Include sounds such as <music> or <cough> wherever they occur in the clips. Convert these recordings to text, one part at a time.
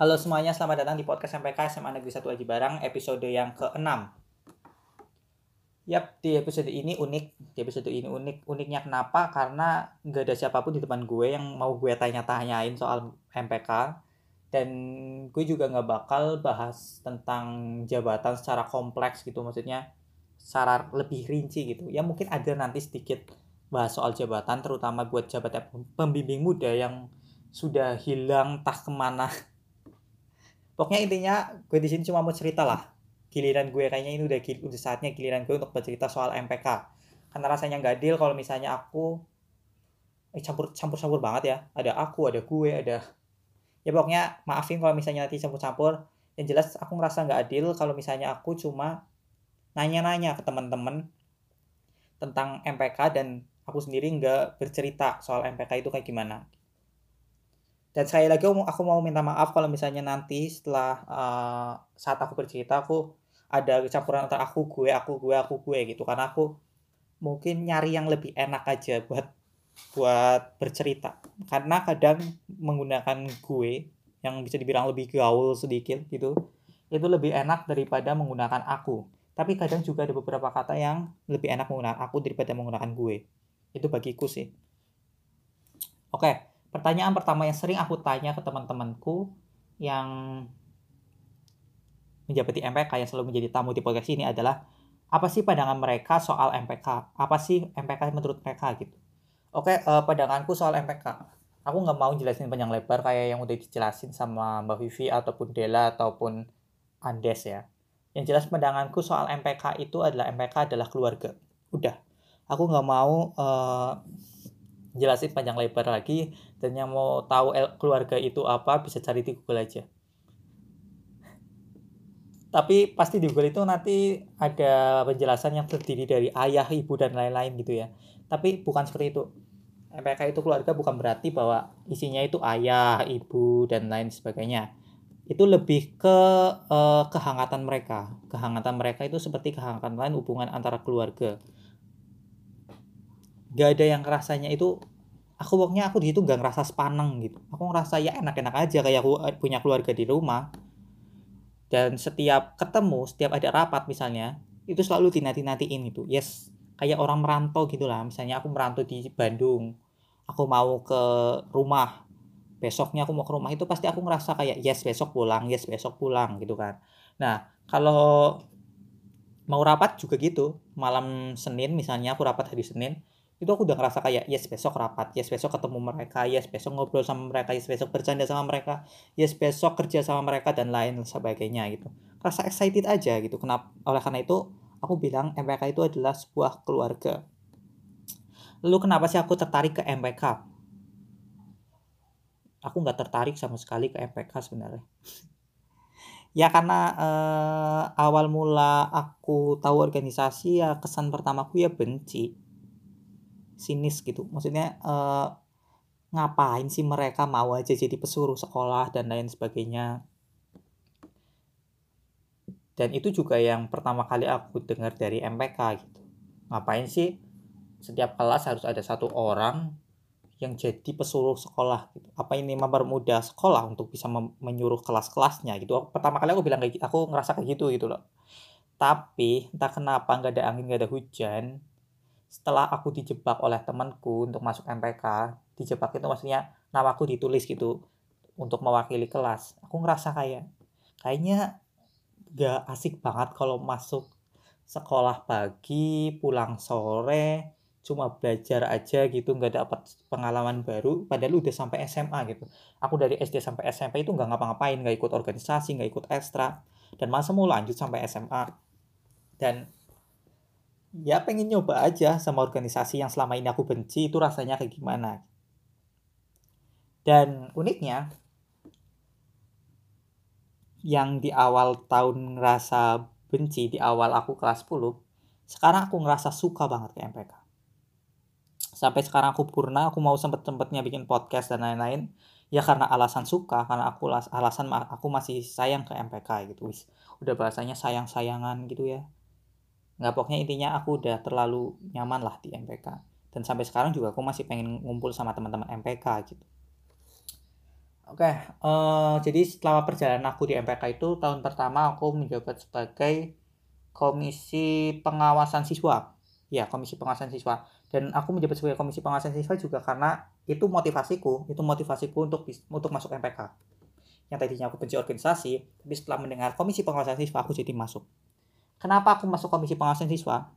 Halo semuanya, selamat datang di podcast MPK SMA Negeri 1 Aji Barang, episode yang ke-6. Yap, di episode ini unik. Di episode ini unik. Uniknya kenapa? Karena nggak ada siapa pun di depan gue yang mau gue tanya-tanyain soal MPK. Dan gue juga nggak bakal bahas tentang jabatan secara kompleks gitu. Maksudnya secara lebih rinci gitu. Ya mungkin ada nanti sedikit bahas soal jabatan, terutama buat jabatan pembimbing muda yang sudah hilang tak ke mana <laughs> pokoknya intinya gue di sini cuma mau cerita lah. Giliran gue kayaknya ini udah udah saatnya giliran gue untuk bercerita soal MPK karena rasanya nggak adil kalau misalnya aku eh, campur campur campur banget ya. Ada aku ada gue ada ya pokoknya maafin kalau misalnya nanti campur campur yang jelas aku ngerasa nggak adil kalau misalnya aku cuma nanya-nanya ke teman-teman tentang MPK dan aku sendiri nggak bercerita soal MPK itu kayak gimana dan sekali lagi aku mau minta maaf kalau misalnya nanti setelah uh, saat aku bercerita aku ada campuran antara aku gue aku gue aku gue gitu. Karena aku mungkin nyari yang lebih enak aja buat buat bercerita. Karena kadang menggunakan gue yang bisa dibilang lebih gaul sedikit gitu itu lebih enak daripada menggunakan aku. Tapi kadang juga ada beberapa kata yang lebih enak menggunakan aku daripada menggunakan gue. Itu bagiku sih. Oke. okay pertanyaan pertama yang sering aku tanya ke teman-temanku yang menjabati MPK yang selalu menjadi tamu di podcast ini adalah apa sih pandangan mereka soal MPK? Apa sih MPK menurut mereka gitu? Oke, uh, pandanganku soal MPK. Aku nggak mau jelasin panjang lebar kayak yang udah dijelasin sama Mbak Vivi ataupun Dela ataupun Andes ya. Yang jelas pandanganku soal MPK itu adalah MPK adalah keluarga. Udah. Aku nggak mau uh, jelasin panjang lebar lagi dan yang mau tahu keluarga itu apa bisa cari di Google aja tapi pasti di Google itu nanti ada penjelasan yang terdiri dari ayah, ibu dan lain-lain gitu ya. Tapi bukan seperti itu. MPK itu keluarga bukan berarti bahwa isinya itu ayah, ibu dan lain sebagainya. Itu lebih ke uh, kehangatan mereka. Kehangatan mereka itu seperti kehangatan lain hubungan antara keluarga gak ada yang rasanya itu aku pokoknya aku di situ gak ngerasa sepaneng gitu. Aku ngerasa ya enak-enak aja kayak aku eh, punya keluarga di rumah. Dan setiap ketemu setiap ada rapat misalnya itu selalu dinanti-nantiin itu yes kayak orang merantau gitu lah. Misalnya aku merantau di Bandung aku mau ke rumah. Besoknya aku mau ke rumah itu pasti aku ngerasa kayak yes besok pulang yes besok pulang gitu kan. Nah kalau mau rapat juga gitu. Malam Senin misalnya aku rapat hari Senin itu aku udah ngerasa kayak yes besok rapat yes besok ketemu mereka yes besok ngobrol sama mereka yes besok bercanda sama mereka yes besok kerja sama mereka dan lain sebagainya gitu. Rasa excited aja gitu. Kenapa oleh karena itu aku bilang MPK itu adalah sebuah keluarga. Lalu kenapa sih aku tertarik ke MPK aku nggak tertarik sama sekali ke MPK sebenarnya. <laughs> Ya karena eh, awal mula aku tahu organisasi ya kesan pertamaku ya benci sinis gitu maksudnya uh, ngapain sih mereka mau aja jadi pesuruh sekolah dan lain sebagainya dan itu juga yang pertama kali aku dengar dari MPK gitu ngapain sih setiap kelas harus ada satu orang yang jadi pesuruh sekolah gitu. Apa ini mempermudah sekolah untuk bisa menyuruh kelas-kelasnya gitu. Pertama kali aku bilang kayak gitu, aku ngerasa kayak gitu gitu loh. Tapi entah kenapa nggak ada angin nggak ada hujan, setelah aku dijebak oleh temanku untuk masuk MPK dijebak itu maksudnya namaku ditulis gitu untuk mewakili kelas. Aku ngerasa kayak kayaknya gak asik banget kalau masuk sekolah pagi pulang sore cuma belajar aja gitu nggak dapat pengalaman baru padahal udah sampai SMA gitu. Aku dari SD sampai SMP itu nggak ngapa-ngapain nggak ikut organisasi nggak ikut ekstra. Dan masa mau lanjut sampai SMA dan ya pengen nyoba aja sama organisasi yang selama ini aku benci itu rasanya kayak gimana? Dan uniknya yang di awal tahun ngerasa benci di awal aku kelas 10 sekarang aku ngerasa suka banget ke MPK sampai sekarang aku purna aku mau sempet-sempetnya bikin podcast dan lain-lain ya karena alasan suka karena aku alasan aku masih sayang ke MPK gitu udah bahasanya sayang-sayangan gitu ya nggak pokoknya intinya aku udah terlalu nyaman lah di MPK dan sampai sekarang juga aku masih pengen ngumpul sama teman-teman MPK gitu Oke, uh, jadi selama perjalanan aku di MPK itu tahun pertama aku menjabat sebagai komisi pengawasan siswa. Ya, komisi pengawasan siswa. Dan aku menjabat sebagai komisi pengawasan siswa juga karena itu motivasiku, itu motivasiku untuk untuk masuk MPK. Yang tadinya aku benci organisasi, tapi setelah mendengar komisi pengawasan siswa aku jadi masuk. Kenapa aku masuk komisi pengawasan siswa?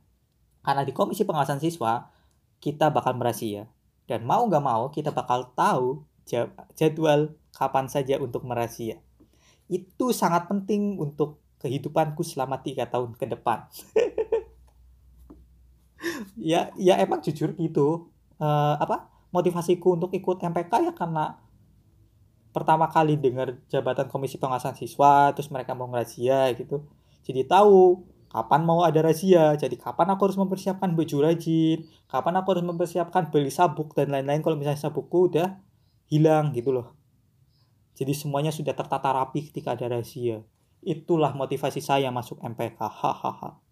Karena di komisi pengawasan siswa kita bakal merahasia dan mau nggak mau kita bakal tahu jadwal kapan saja untuk merahasia. Itu sangat penting untuk kehidupanku selama tiga tahun ke depan. <laughs> ya, ya emang jujur gitu. Uh, apa motivasiku untuk ikut MPK ya karena pertama kali dengar jabatan komisi pengawasan siswa, terus mereka mau ngerazia gitu. Jadi tahu kapan mau ada razia, jadi kapan aku harus mempersiapkan baju rajin, kapan aku harus mempersiapkan beli sabuk dan lain-lain kalau misalnya sabukku udah hilang gitu loh. Jadi semuanya sudah tertata rapi ketika ada rahasia. Itulah motivasi saya masuk MPK. Hahaha.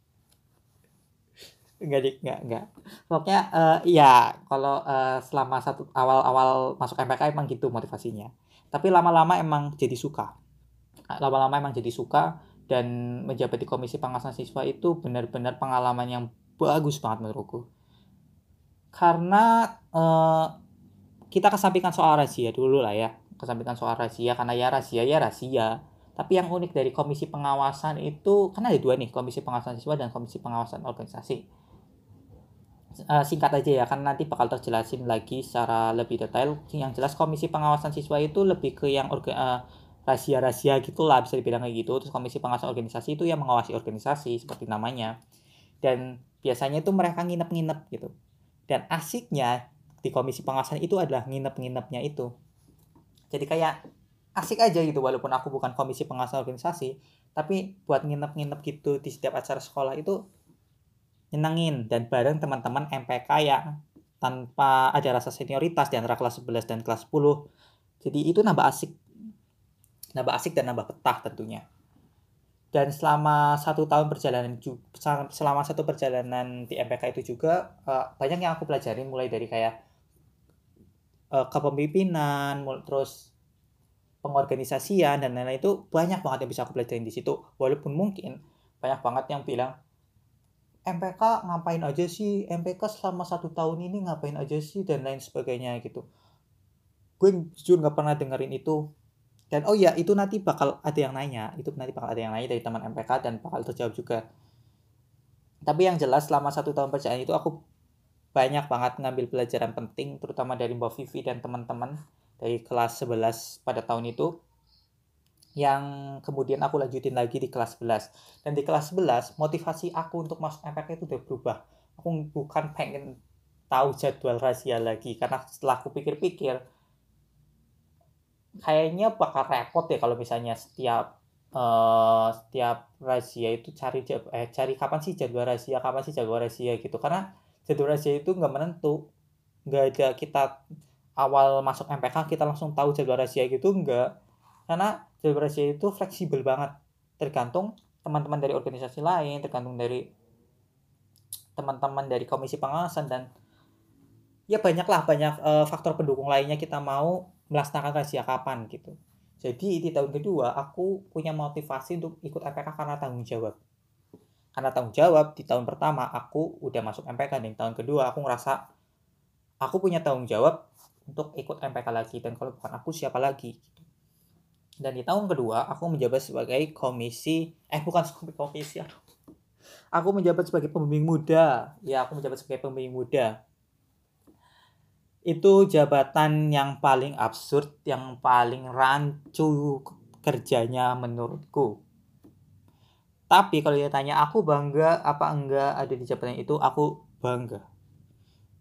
enggak dik, enggak, enggak. Pokoknya uh, ya kalau uh, selama satu awal-awal masuk MPK emang gitu motivasinya. Tapi lama-lama emang jadi suka. Lama-lama emang jadi suka dan menjabat di komisi pengawasan siswa itu benar-benar pengalaman yang bagus banget menurutku. Karena uh, kita kesampingkan soal rahasia dulu lah ya. Kesampingkan soal rahasia karena ya rahasia ya rahasia tapi yang unik dari komisi pengawasan itu kan ada dua nih komisi pengawasan siswa dan komisi pengawasan organisasi. Uh, singkat aja ya karena nanti bakal terjelasin lagi secara lebih detail. Yang jelas komisi pengawasan siswa itu lebih ke yang orga, uh, rahasia-rahasia gitulah bisa dibilang kayak gitu. Terus komisi pengawasan organisasi itu yang mengawasi organisasi seperti namanya. Dan biasanya itu mereka nginep-nginep gitu. Dan asiknya di komisi pengawasan itu adalah nginep-nginepnya itu. Jadi kayak asik aja gitu walaupun aku bukan komisi pengawasan organisasi tapi buat nginep-nginep gitu di setiap acara sekolah itu nyenengin. Dan bareng teman-teman MPK yang tanpa ada rasa senioritas di antara kelas 11 dan kelas 10 jadi itu nambah asik nambah asik dan nambah petah tentunya dan selama satu tahun perjalanan selama satu perjalanan di MPK itu juga uh, banyak yang aku pelajarin mulai dari kayak uh, kepemimpinan, terus pengorganisasian dan lain-lain itu banyak banget yang bisa aku pelajarin di situ. Walaupun mungkin banyak banget yang bilang MPK ngapain aja sih, MPK selama satu tahun ini ngapain aja sih dan lain sebagainya gitu. Gue jujur nggak pernah dengerin itu. Dan oh ya itu nanti bakal ada yang nanya, itu nanti bakal ada yang nanya dari teman MPK dan bakal terjawab juga. Tapi yang jelas selama satu tahun perjalanan itu aku banyak banget ngambil pelajaran penting terutama dari Mbak Vivi dan teman-teman dari kelas 11 pada tahun itu yang kemudian aku lanjutin lagi di kelas 11 dan di kelas 11 motivasi aku untuk masuk MPK itu udah berubah. Aku bukan pengen tahu jadwal rahasia lagi karena setelah aku pikir-pikir kayaknya bakal repot ya kalau misalnya setiap uh, setiap rahasia itu cari eh, cari kapan sih jadwal rahasia kapan sih jadwal rahasia gitu. Karena jadwal rahasia itu nggak menentu. Nggak ada kita awal masuk MPK kita langsung tahu jadwal rahasia gitu nggak. Karena jadwal rahasia itu fleksibel banget. Tergantung teman-teman dari organisasi lain tergantung dari teman-teman dari komisi pengawasan dan ya banyaklah banyak uh, faktor pendukung lainnya kita mau melaksanakan rahasia kapan gitu. Jadi di tahun kedua aku punya motivasi untuk ikut MPK karena tanggung jawab. Karena tanggung jawab di tahun pertama aku udah masuk MPK dan tahun kedua aku ngerasa aku punya tanggung jawab untuk ikut MPK lagi dan kalau bukan aku siapa lagi dan di tahun kedua aku menjabat sebagai komisi eh bukan <laughs> komisi aku menjabat sebagai pembimbing muda. Ya aku menjabat sebagai pembimbing muda itu jabatan yang paling absurd yang paling rancu kerjanya menurutku tapi kalau dia tanya aku bangga apa enggak ada di jabatan itu, aku bangga.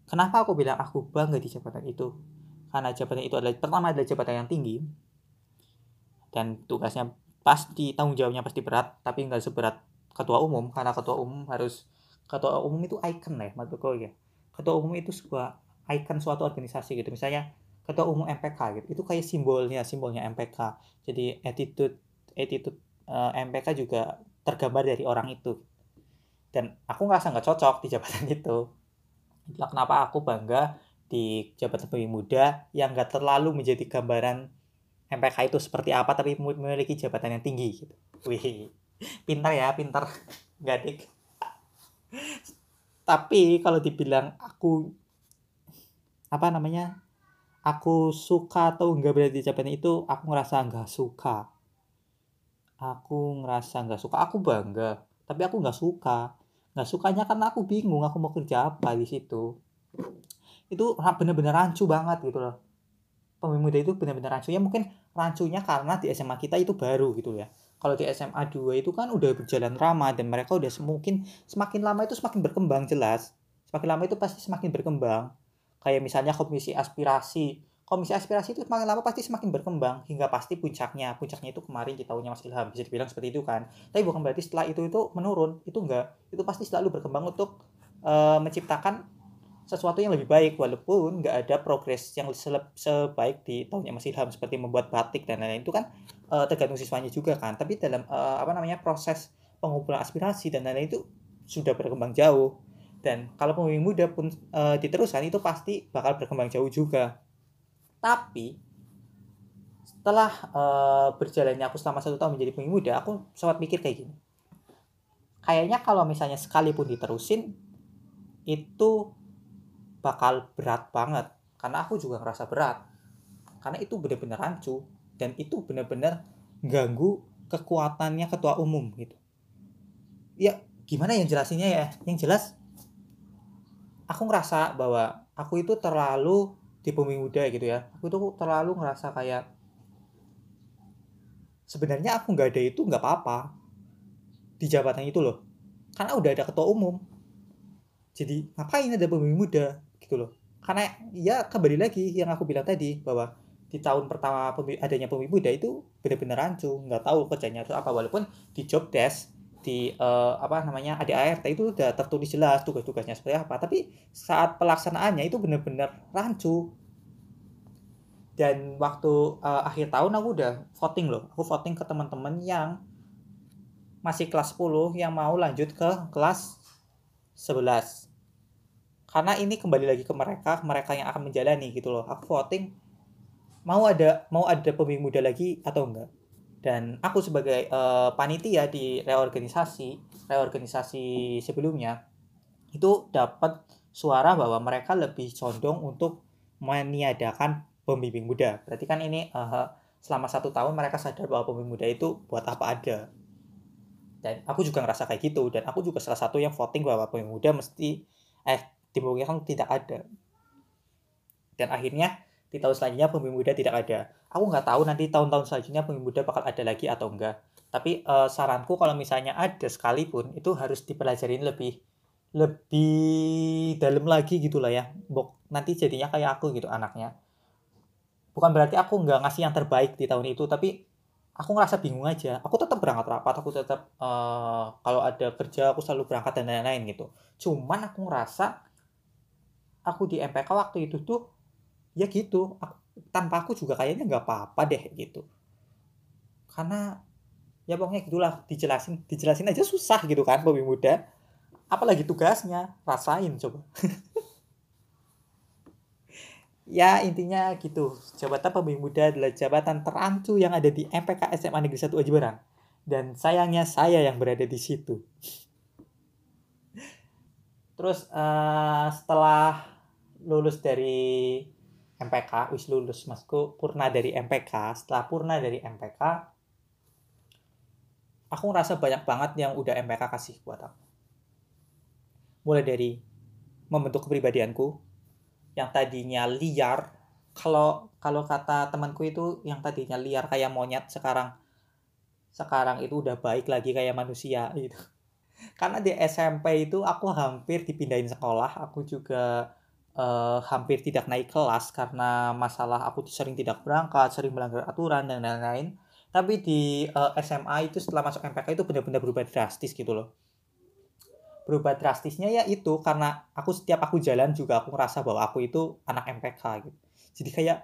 Kenapa aku bilang aku bangga di jabatan itu? Karena jabatan itu adalah pertama adalah jabatan yang tinggi dan tugasnya pasti tanggung jawabnya pasti berat, tapi enggak seberat ketua umum karena ketua umum harus ketua umum itu lah ya menurutku ya. Ketua umum itu sebuah icon suatu organisasi gitu. Misalnya ketua umum MPK gitu. Itu kayak simbolnya, simbolnya MPK. Jadi attitude attitude uh, eh, MPK juga tergambar dari orang itu dan aku ngerasa nggak cocok di jabatan itu itulah kenapa aku bangga di jabatan pemimpin muda yang nggak terlalu menjadi gambaran MPK itu seperti apa tapi memiliki jabatan yang tinggi gitu wih pintar ya pintar gadik tapi kalau dibilang aku apa namanya aku suka atau enggak berada di jabatan itu aku ngerasa enggak suka. Aku ngerasa enggak suka. Aku bangga tapi aku nggak suka. Nggak sukanya karena aku bingung aku mau kerja apa di situ. Itu bener-bener rancu banget gitu loh. Pemimpin muda itu bener-bener rancu. Ya mungkin rancunya karena di SMA kita itu baru gitu ya. Kalau di SMA 2 itu kan udah berjalan lama dan mereka udah mungkin semakin lama itu semakin berkembang jelas. Semakin lama itu pasti semakin berkembang kayak misalnya komisi aspirasi. Komisi aspirasi itu semakin lama pasti semakin berkembang hingga pasti puncaknya. Puncaknya itu kemarin di tahunnya Mas Ilham bisa dibilang seperti itu kan. Tapi bukan berarti setelah itu itu menurun. Itu enggak. Itu pasti selalu berkembang untuk uh, menciptakan sesuatu yang lebih baik walaupun nggak ada progres yang sebaik di tahunnya Mas Ilham seperti membuat batik dan lain-lain. Itu kan uh, tergantung siswanya juga kan. Tapi dalam uh, apa namanya proses pengumpulan aspirasi dan lain-lain itu sudah berkembang jauh dan kalau pemimpin muda pun uh, diteruskan itu pasti bakal berkembang jauh juga. Tapi setelah uh, berjalannya aku selama satu tahun menjadi pemimpin muda aku sempat mikir kayak gini. Kayaknya kalau misalnya sekalipun diterusin itu bakal berat banget. Karena aku juga ngerasa berat. Karena itu benar-benar rancu. Dan itu benar-benar ganggu kekuatannya ketua umum gitu. Ya gimana yang jelasinnya ya? Yang jelas aku ngerasa bahwa aku itu terlalu di pemimpin muda gitu ya. Aku tuh terlalu ngerasa kayak sebenarnya aku nggak ada itu nggak apa-apa di jabatan itu loh. Karena udah ada ketua umum. Jadi ngapain ada pemimpin muda gitu loh. Karena ya kembali lagi yang aku bilang tadi bahwa di tahun pertama adanya pemimpin muda itu benar-benar rancu nggak tahu kerjanya itu apa. Walaupun di job desk di uh, apa namanya ADART itu udah tertulis jelas tugas-tugasnya seperti apa. Tapi saat pelaksanaannya itu benar-benar rancu. Dan waktu uh, akhir tahun aku udah voting loh. Aku voting ke teman-teman yang masih kelas 10 yang mau lanjut ke kelas 11 karena ini kembali lagi ke mereka mereka yang akan menjalani gitu loh. Aku voting mau ada mau ada pemimpin muda lagi atau enggak dan aku sebagai uh, panitia di reorganisasi reorganisasi sebelumnya itu dapat suara bahwa mereka lebih condong untuk meniadakan pembimbing muda. Berarti kan ini uh, selama satu tahun mereka sadar bahwa pembimbing muda itu buat apa ada. Dan aku juga ngerasa kayak gitu. Dan aku juga salah satu yang voting bahwa pembimbing muda mesti eh di kan tidak ada. Dan akhirnya di tahun selanjutnya pemimpin muda tidak ada. Aku nggak tahu nanti tahun-tahun selanjutnya pemimpin muda bakal ada lagi atau enggak. Tapi uh, saranku kalau misalnya ada sekalipun itu harus dipelajarin lebih lebih dalam lagi gitu lah ya. Bok, nanti jadinya kayak aku gitu anaknya. Bukan berarti aku nggak ngasih yang terbaik di tahun itu tapi aku ngerasa bingung aja. Aku tetap berangkat rapat aku tetap uh, kalau ada kerja aku selalu berangkat dan lain-lain gitu. Cuman aku ngerasa aku di MPK waktu itu tuh ya gitu tanpa aku juga kayaknya nggak apa-apa deh gitu. Karena ya pokoknya gitulah dijelasin dijelasin aja susah gitu kan pemimpin muda. Apalagi tugasnya rasain coba. <laughs> Ya intinya gitu. Jabatan pemimpin muda adalah jabatan terancu yang ada di MPK SMA Negeri 1 Aji dan sayangnya saya yang berada di situ. <laughs> Terus uh, setelah lulus dari MPK, wis lulus masku purna dari MPK. Setelah purna dari MPK, aku ngerasa banyak banget yang udah MPK kasih buat aku. Mulai dari membentuk kepribadianku yang tadinya liar. Kalau kalau kata temanku itu yang tadinya liar kayak monyet sekarang sekarang itu udah baik lagi kayak manusia gitu. Karena di SMP itu aku hampir dipindahin sekolah, aku juga uh, hampir tidak naik kelas karena masalah aku sering tidak berangkat, sering melanggar aturan dan lain-lain. Tapi di uh, eh, SMA itu setelah masuk MPK itu benar-benar berubah drastis gitu loh. Berubah drastisnya ya itu karena aku setiap aku jalan juga aku ngerasa bahwa aku itu anak MPK gitu. Jadi kayak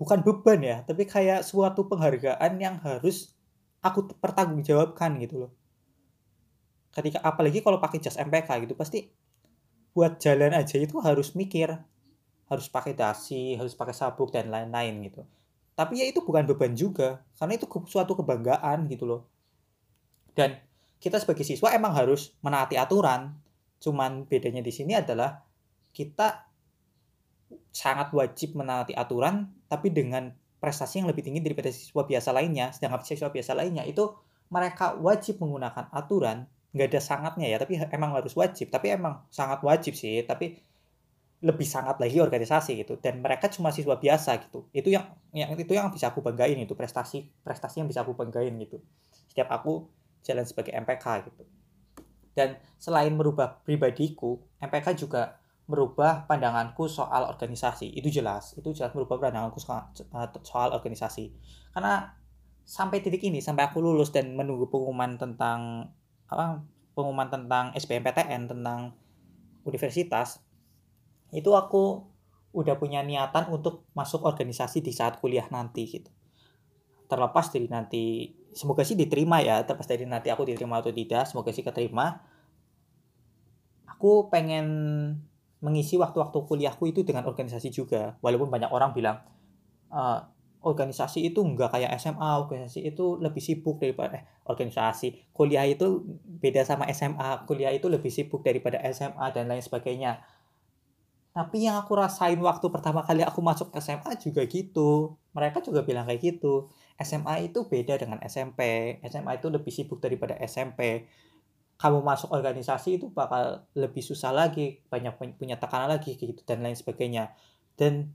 bukan beban ya, tapi kayak suatu penghargaan yang harus aku pertanggungjawabkan gitu loh. Ketika apalagi kalau pakai jas MPK gitu pasti buat jalan aja itu harus mikir harus pakai dasi harus pakai sabuk dan lain-lain gitu. Tapi ya itu bukan beban juga karena itu suatu kebanggaan gitu loh. Dan kita sebagai siswa emang harus menaati aturan cuman bedanya di sini adalah kita sangat wajib menaati aturan tapi dengan prestasi yang lebih tinggi daripada siswa biasa lainnya sedangkan siswa biasa lainnya itu mereka wajib menggunakan aturan nggak ada sangatnya ya tapi emang harus wajib. Tapi emang sangat wajib sih tapi lebih sangat lagi organisasi gitu. Dan mereka cuma siswa biasa gitu. Itu yang yang itu yang bisa aku banggain itu prestasi prestasi yang bisa aku banggain gitu. Setiap aku jalan sebagai MPK gitu. Dan selain merubah pribadiku MPK juga merubah pandanganku soal organisasi. Itu jelas itu jelas merubah pandanganku soal, soal organisasi. Karena sampai titik ini sampai aku lulus dan menunggu pengumuman tentang apa pengumuman tentang SBMPTN tentang universitas itu aku udah punya niatan untuk masuk organisasi di saat kuliah nanti gitu. Terlepas dari nanti semoga sih diterima ya terlepas dari nanti aku diterima atau tidak semoga sih keterima. Aku pengen mengisi waktu-waktu kuliahku itu dengan organisasi juga walaupun banyak orang bilang e, organisasi itu enggak kayak SMA organisasi itu lebih sibuk daripada eh, organisasi kuliah itu beda sama SMA kuliah itu lebih sibuk daripada SMA dan lain sebagainya. Tapi yang aku rasain waktu pertama kali aku masuk SMA juga gitu. Mereka juga bilang kayak gitu. SMA itu beda dengan SMP SMA itu lebih sibuk daripada SMP kamu masuk organisasi itu bakal lebih susah lagi banyak punya tekanan lagi gitu dan lain sebagainya. Dan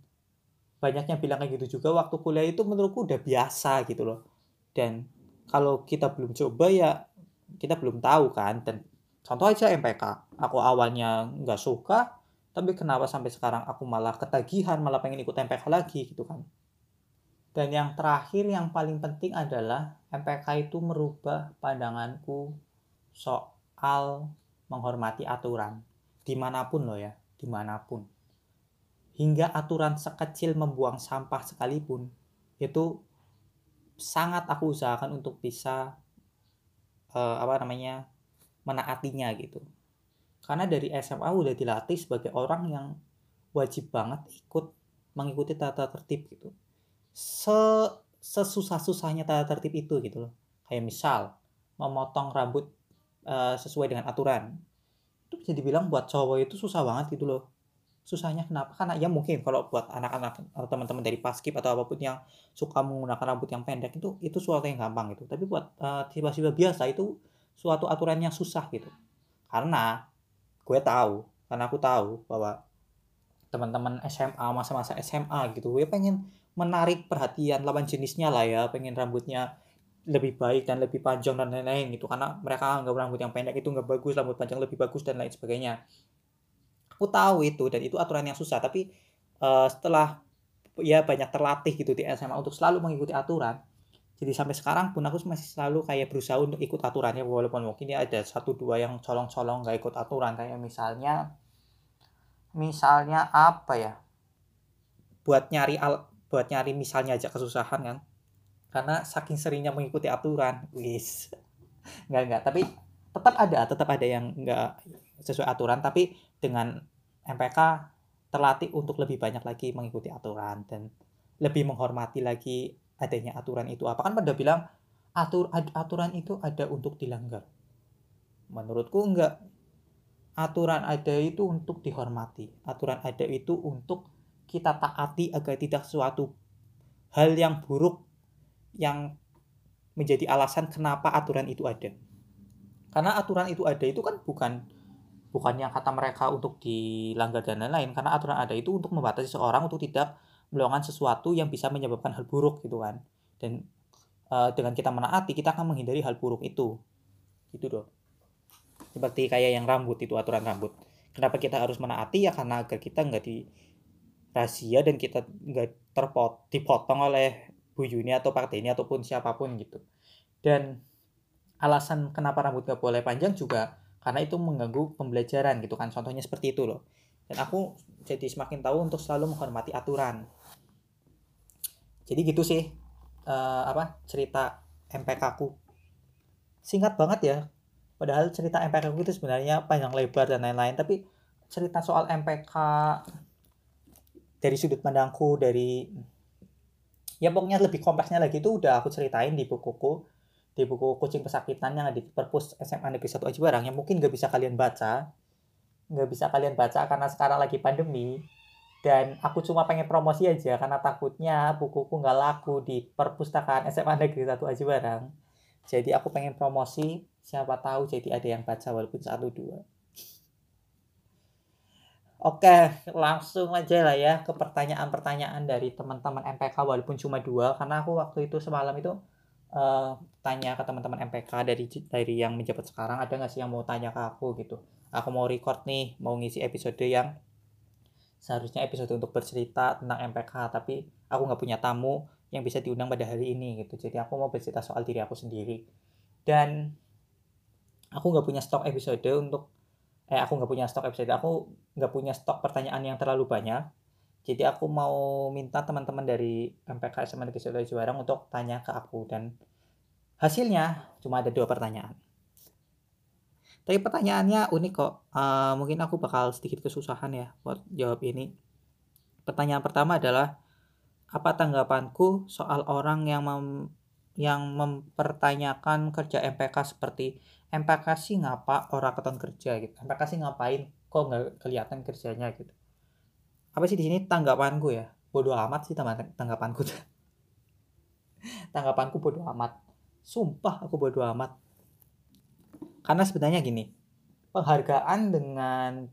banyak yang bilang kayak gitu juga waktu kuliah itu menurutku udah biasa gitu loh. Dan kalau kita belum coba ya kita belum tahu kan. Dan contoh aja MPK aku awalnya nggak suka tapi kenapa sampai sekarang aku malah ketagihan malah pengen ikut MPK lagi gitu kan. Dan yang terakhir yang paling penting adalah MPK itu merubah pandanganku soal menghormati aturan. Di mana pun loh ya di mana pun hingga aturan sekecil membuang sampah sekalipun itu sangat aku usahakan untuk bisa uh, apa namanya menaatinya gitu. Karena dari SMA udah dilatih sebagai orang yang wajib banget ikut mengikuti tata tertib gitu. Se sesusah-susahnya tata tertib itu gitu loh. Kayak misal memotong rambut uh, sesuai dengan aturan. Itu bisa dibilang buat cowok itu susah banget gitu loh susahnya kenapa? Karena ya mungkin kalau buat anak-anak atau teman-teman dari paskip atau apa pun yang suka menggunakan rambut yang pendek itu itu suatu yang gampang gitu. Tapi buat uh, siswa-siswa biasa itu suatu aturan yang susah gitu. Karena gue tahu karena aku tahu bahwa teman-teman SMA masa-masa SMA gitu gue pengen menarik perhatian lawan jenisnya lah ya pengen rambutnya lebih baik dan lebih panjang dan lain-lain gitu. Karena mereka anggap rambut yang pendek itu nggak bagus rambut panjang lebih bagus dan lain sebagainya aku tahu itu dan itu aturan yang susah. Tapi uh, setelah ya banyak terlatih gitu di SMA untuk selalu mengikuti aturan jadi sampai sekarang pun aku masih selalu kayak berusaha untuk ikut aturannya walaupun mungkin ya ada satu dua yang colong-colong gak ikut aturan. Kayak misalnya misalnya apa ya? Buat nyari al buat nyari misalnya aja kesusahan kan? Karena saking seringnya mengikuti aturan wis. <laughs> Nggak nggak. Tapi tetap ada tetap ada yang nggak sesuai aturan. Tapi dengan MPK terlatih untuk lebih banyak lagi mengikuti aturan dan lebih menghormati lagi adanya aturan itu. Apa kan pada bilang atur aturan itu ada untuk dilanggar. Menurutku enggak. Aturan ada itu untuk dihormati. Aturan ada itu untuk kita taati agar tidak suatu hal yang buruk yang menjadi alasan kenapa aturan itu ada. Karena aturan itu ada itu kan bukan bukan yang kata mereka untuk dilanggar dan lain-lain karena aturan ada itu untuk membatasi seorang untuk tidak melakukan sesuatu yang bisa menyebabkan hal buruk gitu kan. Dan uh, dengan kita menaati kita akan menghindari hal buruk itu. Gitu dong seperti kayak yang rambut itu aturan rambut. Kenapa kita harus menaati? Ya karena agar kita nggak di rahasia dan kita nggak terpot dipotong oleh Bu Yuni atau Pak ini ataupun siapa pun gitu. Dan alasan kenapa rambut nggak boleh panjang juga karena itu mengganggu pembelajaran gitu kan. Contohnya seperti itu loh. Dan aku jadi semakin tahu untuk selalu menghormati aturan. Jadi gitu sih uh, apa cerita MPK ku. Singkat banget ya. Padahal cerita MPK ku itu sebenarnya panjang lebar dan lain-lain. Tapi cerita soal MPK dari sudut pandangku dari ya pokoknya lebih kompleksnya lagi itu udah aku ceritain di bukuku di buku kucing pesakitan yang ada di perpus SMA Negeri 1 Aji Barang yang mungkin gak bisa kalian baca nggak bisa kalian baca karena sekarang lagi pandemi. Dan aku cuma pengen promosi aja karena takutnya bukuku nggak laku di perpustakaan SMA Negeri 1 Aji Barang jadi aku pengen promosi siapa tahu jadi ada yang baca walaupun satu dua. Oke, langsung aja lah ya ke pertanyaan-pertanyaan dari teman-teman MPK walaupun cuma dua karena aku waktu itu semalam itu uh, tanya ke teman-teman MPK dari dari yang menjabat sekarang ada nggak sih yang mau tanya ke aku? Gitu. Aku mau record nih, mau ngisi episode yang seharusnya episode untuk bercerita tentang MPK tapi aku nggak punya tamu yang bisa diundang pada hari ini. Gitu. Jadi aku mau bercerita soal diri aku sendiri. Dan aku nggak punya stok episode untuk eh aku nggak punya stok episode. Aku nggak punya stok pertanyaan yang terlalu banyak jadi aku mau minta teman-teman dari MPK SMA Negeri Solo Juarang untuk tanya ke aku. Dan hasilnya cuma ada dua pertanyaan. Tapi pertanyaannya unik kok. Uh, mungkin aku bakal sedikit kesusahan ya buat jawab ini. Pertanyaan pertama adalah apa tanggapanku soal orang yang mem yang mempertanyakan kerja MPK seperti MPK sih ngapa orang keton kerja? gitu. MPK sih ngapain? Kok nggak kelihatan kerjanya gitu apa sih di sini tanggapanku ya? Bodoh amat sih tanggapanku. <laughs> Tanggapanku bodoh amat. Sumpah aku bodoh amat. Karena sebenarnya gini penghargaan dengan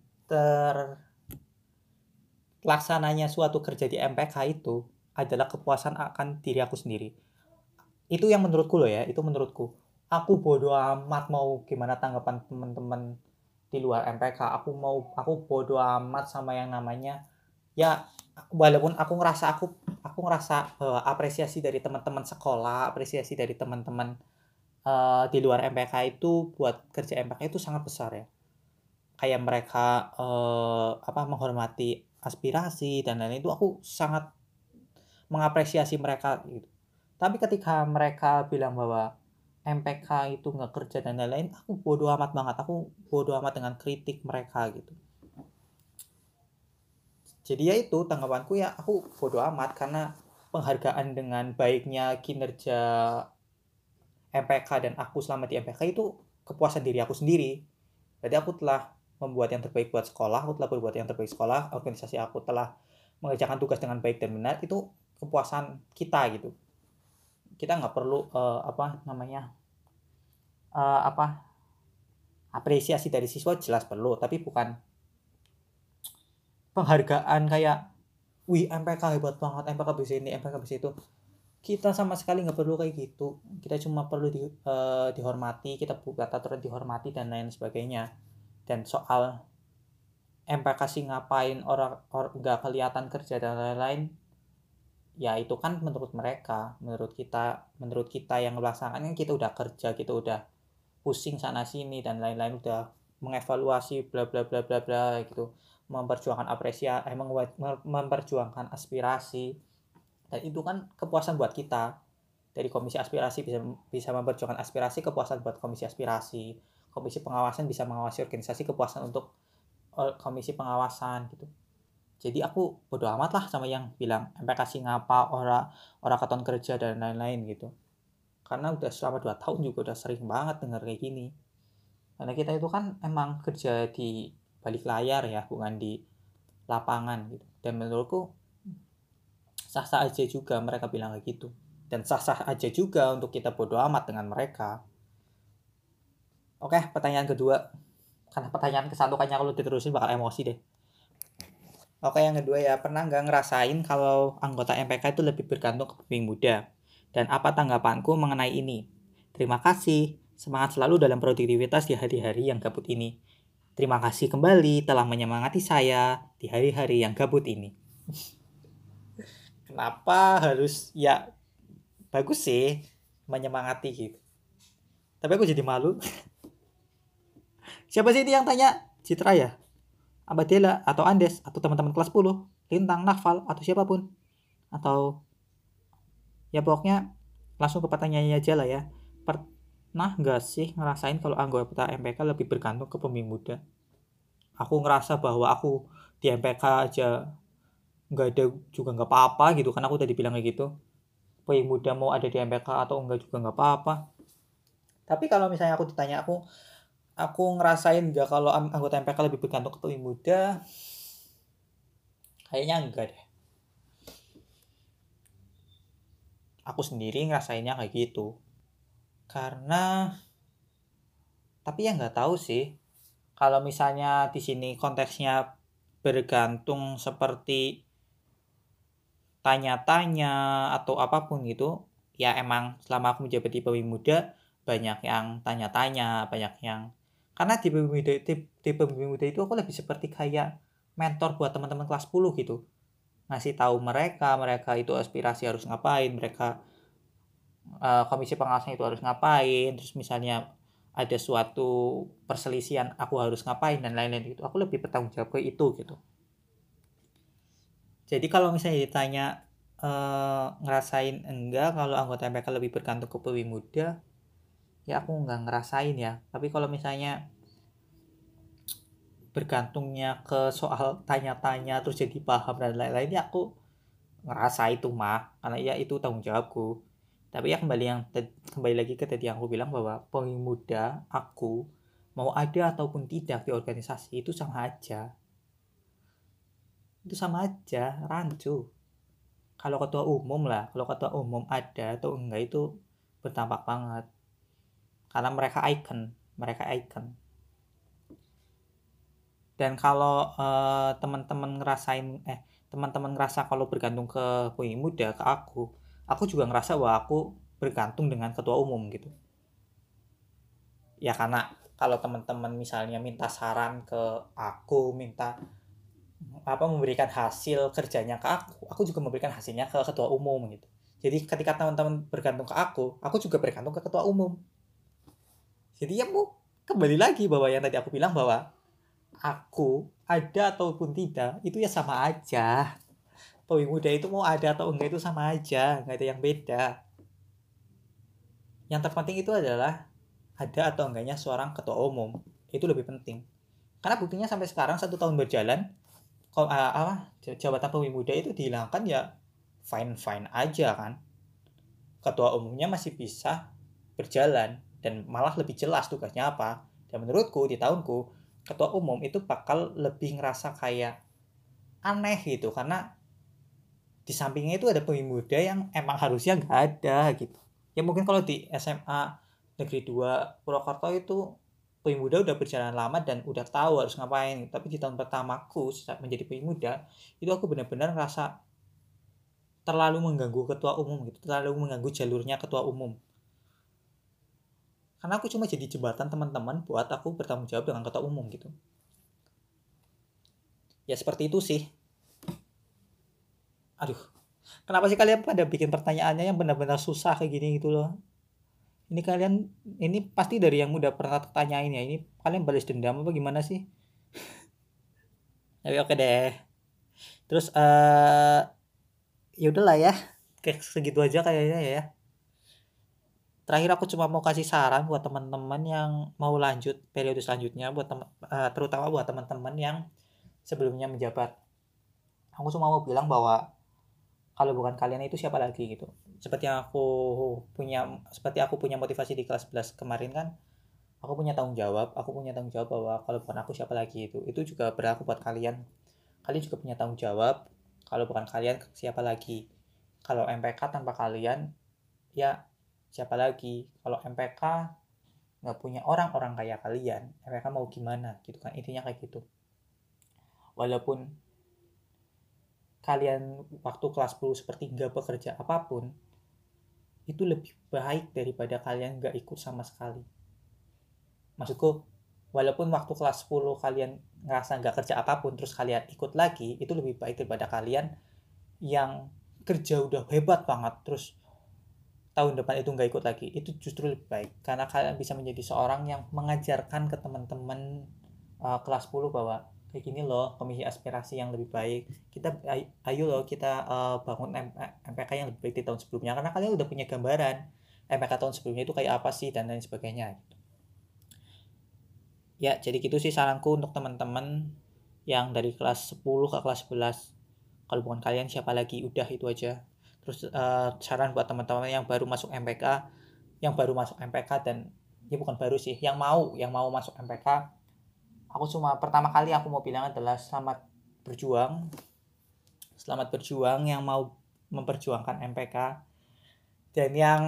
terlaksananya suatu kerja di MPK itu adalah kepuasan akan diri aku sendiri. Itu yang menurutku loh ya itu menurutku. Aku bodoh amat mau gimana tanggapan teman-teman di luar MPK aku mau aku bodoh amat sama yang namanya ya walaupun aku ngerasa aku aku ngerasa uh, apresiasi dari teman-teman sekolah apresiasi dari teman-teman uh, di luar MPK itu buat kerja MPK itu sangat besar ya. Kayak mereka uh, apa menghormati aspirasi dan lain-lain itu aku sangat mengapresiasi mereka gitu. Tapi ketika mereka bilang bahwa MPK itu nggak kerja dan lain-lain aku bodoh amat banget. Aku bodoh amat dengan kritik mereka gitu jadi ya itu tanggapanku ya aku bodoh amat karena penghargaan dengan baiknya kinerja MPK dan aku selama di MPK itu kepuasan diri aku sendiri. Jadi aku telah membuat yang terbaik buat sekolah aku telah berbuat yang terbaik sekolah organisasi aku telah mengerjakan tugas dengan baik dan benar itu kepuasan kita gitu. Kita nggak perlu uh, apa namanya uh, apa apresiasi dari siswa jelas perlu tapi bukan penghargaan kayak wih MPK hebat banget MPK bisa ini MPK bisa itu. Kita sama sekali nggak perlu kayak gitu. Kita cuma perlu di, uh, dihormati kita buat aturan dihormati dan lain sebagainya. Dan soal MPK sih ngapain orang nggak kelihatan kerja dan lain-lain ya itu kan menurut mereka. Menurut kita menurut kita yang melaksanakan kita udah kerja kita udah pusing sana sini dan lain-lain udah mengevaluasi bla bla bla bla bla gitu memperjuangkan apresiasi emang memperjuangkan aspirasi. Dan itu kan kepuasan buat kita. Dari komisi aspirasi bisa bisa memperjuangkan aspirasi kepuasan buat komisi aspirasi. Komisi pengawasan bisa mengawasi organisasi kepuasan untuk eh, komisi pengawasan gitu. Jadi aku bodo amat lah sama yang bilang sampai kasih ngapa ora ora keton kerja dan lain-lain gitu. Karena udah selama dua tahun juga udah sering banget denger kayak gini. Karena kita itu kan emang kerja di balik layar ya bukan di lapangan gitu. Dan menurutku sah-sah aja juga mereka bilang kayak gitu. Dan sah-sah aja juga untuk kita bodo amat dengan mereka. Oke pertanyaan kedua. Karena pertanyaan kesatu kalau diterusin bakal emosi deh. Oke yang kedua ya, pernah nggak ngerasain kalau anggota MPK itu lebih bergantung ke pemimpin muda? Dan apa tanggapanku mengenai ini? Terima kasih, semangat selalu dalam produktivitas di hari-hari yang gabut ini. Terima kasih kembali telah menyemangati saya di hari-hari yang gabut ini. Kenapa harus ya bagus sih menyemangati gitu. Tapi aku jadi malu. Siapa sih ini yang tanya? Citra ya? Abadela atau Andes atau teman-teman kelas 10, Lintang, Nafal atau siapa pun. Atau ya pokoknya langsung ke pertanyaannya aja lah ya. Pernah nggak sih ngerasain kalau anggota MPK lebih bergantung ke pemimpin muda? Aku ngerasa bahwa aku di MPK aja nggak ada juga nggak apa-apa gitu kan aku tadi bilang kayak gitu. PI muda mau ada di MPK atau enggak juga nggak apa-apa. Tapi kalau misalnya aku ditanya aku aku ngerasain nggak kalau anggota MPK lebih bergantung ke PI muda? Kayaknya enggak deh. Aku sendiri ngerasainnya kayak gitu karena tapi ya nggak tahu sih. Kalau misalnya di sini konteksnya bergantung seperti tanya-tanya atau apa pun gitu ya emang selama aku menjabat di muda banyak yang tanya-tanya banyak yang karena di PWI muda di, di muda itu aku lebih seperti kayak mentor buat teman-teman kelas 10 gitu. Ngasih tahu mereka mereka itu aspirasi harus ngapain mereka uh, komisi pengawasnya itu harus ngapain terus misalnya ada suatu perselisihan aku harus ngapain dan lain-lain itu aku lebih bertanggung jawab ke itu gitu. Jadi kalau misalnya ditanya uh, ngerasain enggak kalau anggota MPK lebih bergantung ke PWI muda ya aku nggak ngerasain ya. Tapi kalau misalnya bergantungnya ke soal tanya-tanya terus jadi paham dan lain-lain ya aku ngerasa itu mah karena ya itu tanggung jawabku tapi ya kembali yang kembali lagi ke tadi yang aku bilang bahwa PWI muda aku mau ada ataupun tidak di organisasi itu sama aja. Itu sama aja rancu. Kalau ketua umum lah kalau ketua umum ada atau enggak itu berdampak banget. Karena mereka icon mereka icon. Dan kalau uh, teman-teman ngerasain eh teman-teman ngerasa kalau bergantung ke Pui Muda ke aku aku juga ngerasa bahwa aku bergantung dengan ketua umum gitu. Ya karena kalau teman-teman misalnya minta saran ke aku minta apa memberikan hasil kerjanya ke aku aku juga memberikan hasilnya ke ketua umum gitu. Jadi ketika teman-teman bergantung ke aku aku juga bergantung ke ketua umum. Jadi ya mau kembali lagi bahwa yang tadi aku bilang bahwa aku ada ataupun tidak itu ya sama aja Pawi muda itu mau ada atau enggak itu sama aja nggak ada yang beda. Yang terpenting itu adalah ada atau enggaknya seorang ketua umum. Itu lebih penting. Karena buktinya sampai sekarang satu tahun berjalan kalau uh, apa jabatan pemimpin muda itu dihilangkan ya fine fine aja kan. Ketua umumnya masih bisa berjalan dan malah lebih jelas tugasnya apa. Dan menurutku di tahunku ketua umum itu bakal lebih ngerasa kayak aneh gitu. Karena di sampingnya itu ada pemimpin muda yang emang harusnya nggak ada gitu. Ya mungkin kalau di SMA negeri 2 Purwokerto itu muda udah berjalan lama dan udah tahu harus ngapain tapi di tahun pertamaku saat menjadi muda itu aku benar-benar ngerasa terlalu mengganggu ketua umum gitu. Terlalu mengganggu jalurnya ketua umum. Karena aku cuma jadi jembatan teman-teman buat aku bertanggung jawab dengan ketua umum gitu. Ya seperti itu sih aduh kenapa sih kalian pada bikin pertanyaannya yang benar-benar susah kayak gini gitu loh? Ini kalian ini pasti dari yang udah pernah tanyain ya ini kalian balas dendam apa gimana sih? Tapi oke deh. Terus uh, ya udahlah ya kayak segitu aja kayaknya ya. Terakhir aku cuma mau kasih saran buat teman-teman yang mau lanjut periode selanjutnya buat teman uh, terutama buat teman-teman yang sebelumnya menjabat. Aku cuma mau bilang bahwa kalau bukan kalian itu siapa lagi gitu. Seperti yang aku punya seperti aku punya motivasi di kelas 11 kemarin kan aku punya tanggung jawab aku punya tanggung jawab bahwa kalau bukan aku siapa lagi itu itu juga berlaku buat kalian. Kalian juga punya tanggung jawab kalau bukan kalian siapa lagi? Kalau MPK tanpa kalian ya siapa lagi? Kalau MPK nggak punya orang-orang kayak kalian MPK mau gimana? Gitu kan intinya kayak gitu. Walaupun kalian waktu kelas 10 sepertiga bekerja apa pun itu lebih baik daripada kalian nggak ikut sama sekali. Maksudku walaupun waktu kelas 10 kalian ngerasa nggak kerja apa pun terus kalian ikut lagi itu lebih baik daripada kalian yang kerja udah hebat banget terus tahun depan itu nggak ikut lagi. Itu justru lebih baik karena kalian bisa menjadi seorang yang mengajarkan ke teman-teman uh, kelas 10 bahwa kayak gini loh komisi aspirasi yang lebih baik. Kita ayo loh kita uh, bangun MPK yang lebih baik di tahun sebelumnya. Karena kalian udah punya gambaran MPK tahun sebelumnya itu kayak apa sih dan lain sebagainya. Ya jadi gitu sih saranku untuk teman-teman yang dari kelas 10 ke kelas 11 kalau bukan kalian siapa lagi? Udah itu aja. Terus uh, saran buat teman-teman yang baru masuk MPK yang baru masuk MPK dan ya bukan baru sih yang mau yang mau masuk MPK aku cuma pertama kali aku mau bilang adalah selamat berjuang. Selamat berjuang yang mau memperjuangkan MPK dan yang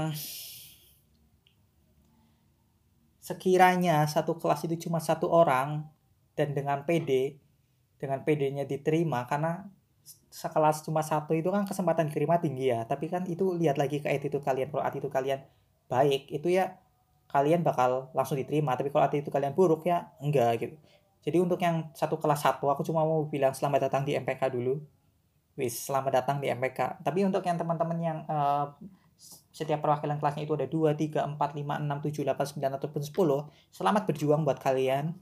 sekiranya satu kelas itu cuma satu orang dan dengan PD dengan PD-nya diterima karena sekelas cuma satu itu kan kesempatan diterima tinggi ya. Tapi kan itu lihat lagi ke attitude kalian. Kalau attitude kalian baik itu ya kalian bakal langsung diterima. Tapi kalau attitude kalian buruk ya enggak gitu. Jadi untuk yang satu kelas satu aku cuma mau bilang selamat datang di MPK dulu. Wis selamat datang di MPK tapi untuk yang teman-teman yang uh, setiap perwakilan kelasnya itu ada 2, 3, 4, 5, 6, 7, 8, 9, ataupun 10 selamat berjuang buat kalian.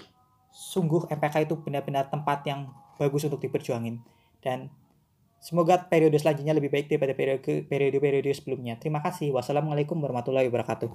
Sungguh MPK itu benar-benar tempat yang bagus untuk diperjuangin. Dan semoga periode selanjutnya lebih baik daripada periode periode-periode sebelumnya. Terima kasih. Wassalamualaikum warahmatullahi wabarakatuh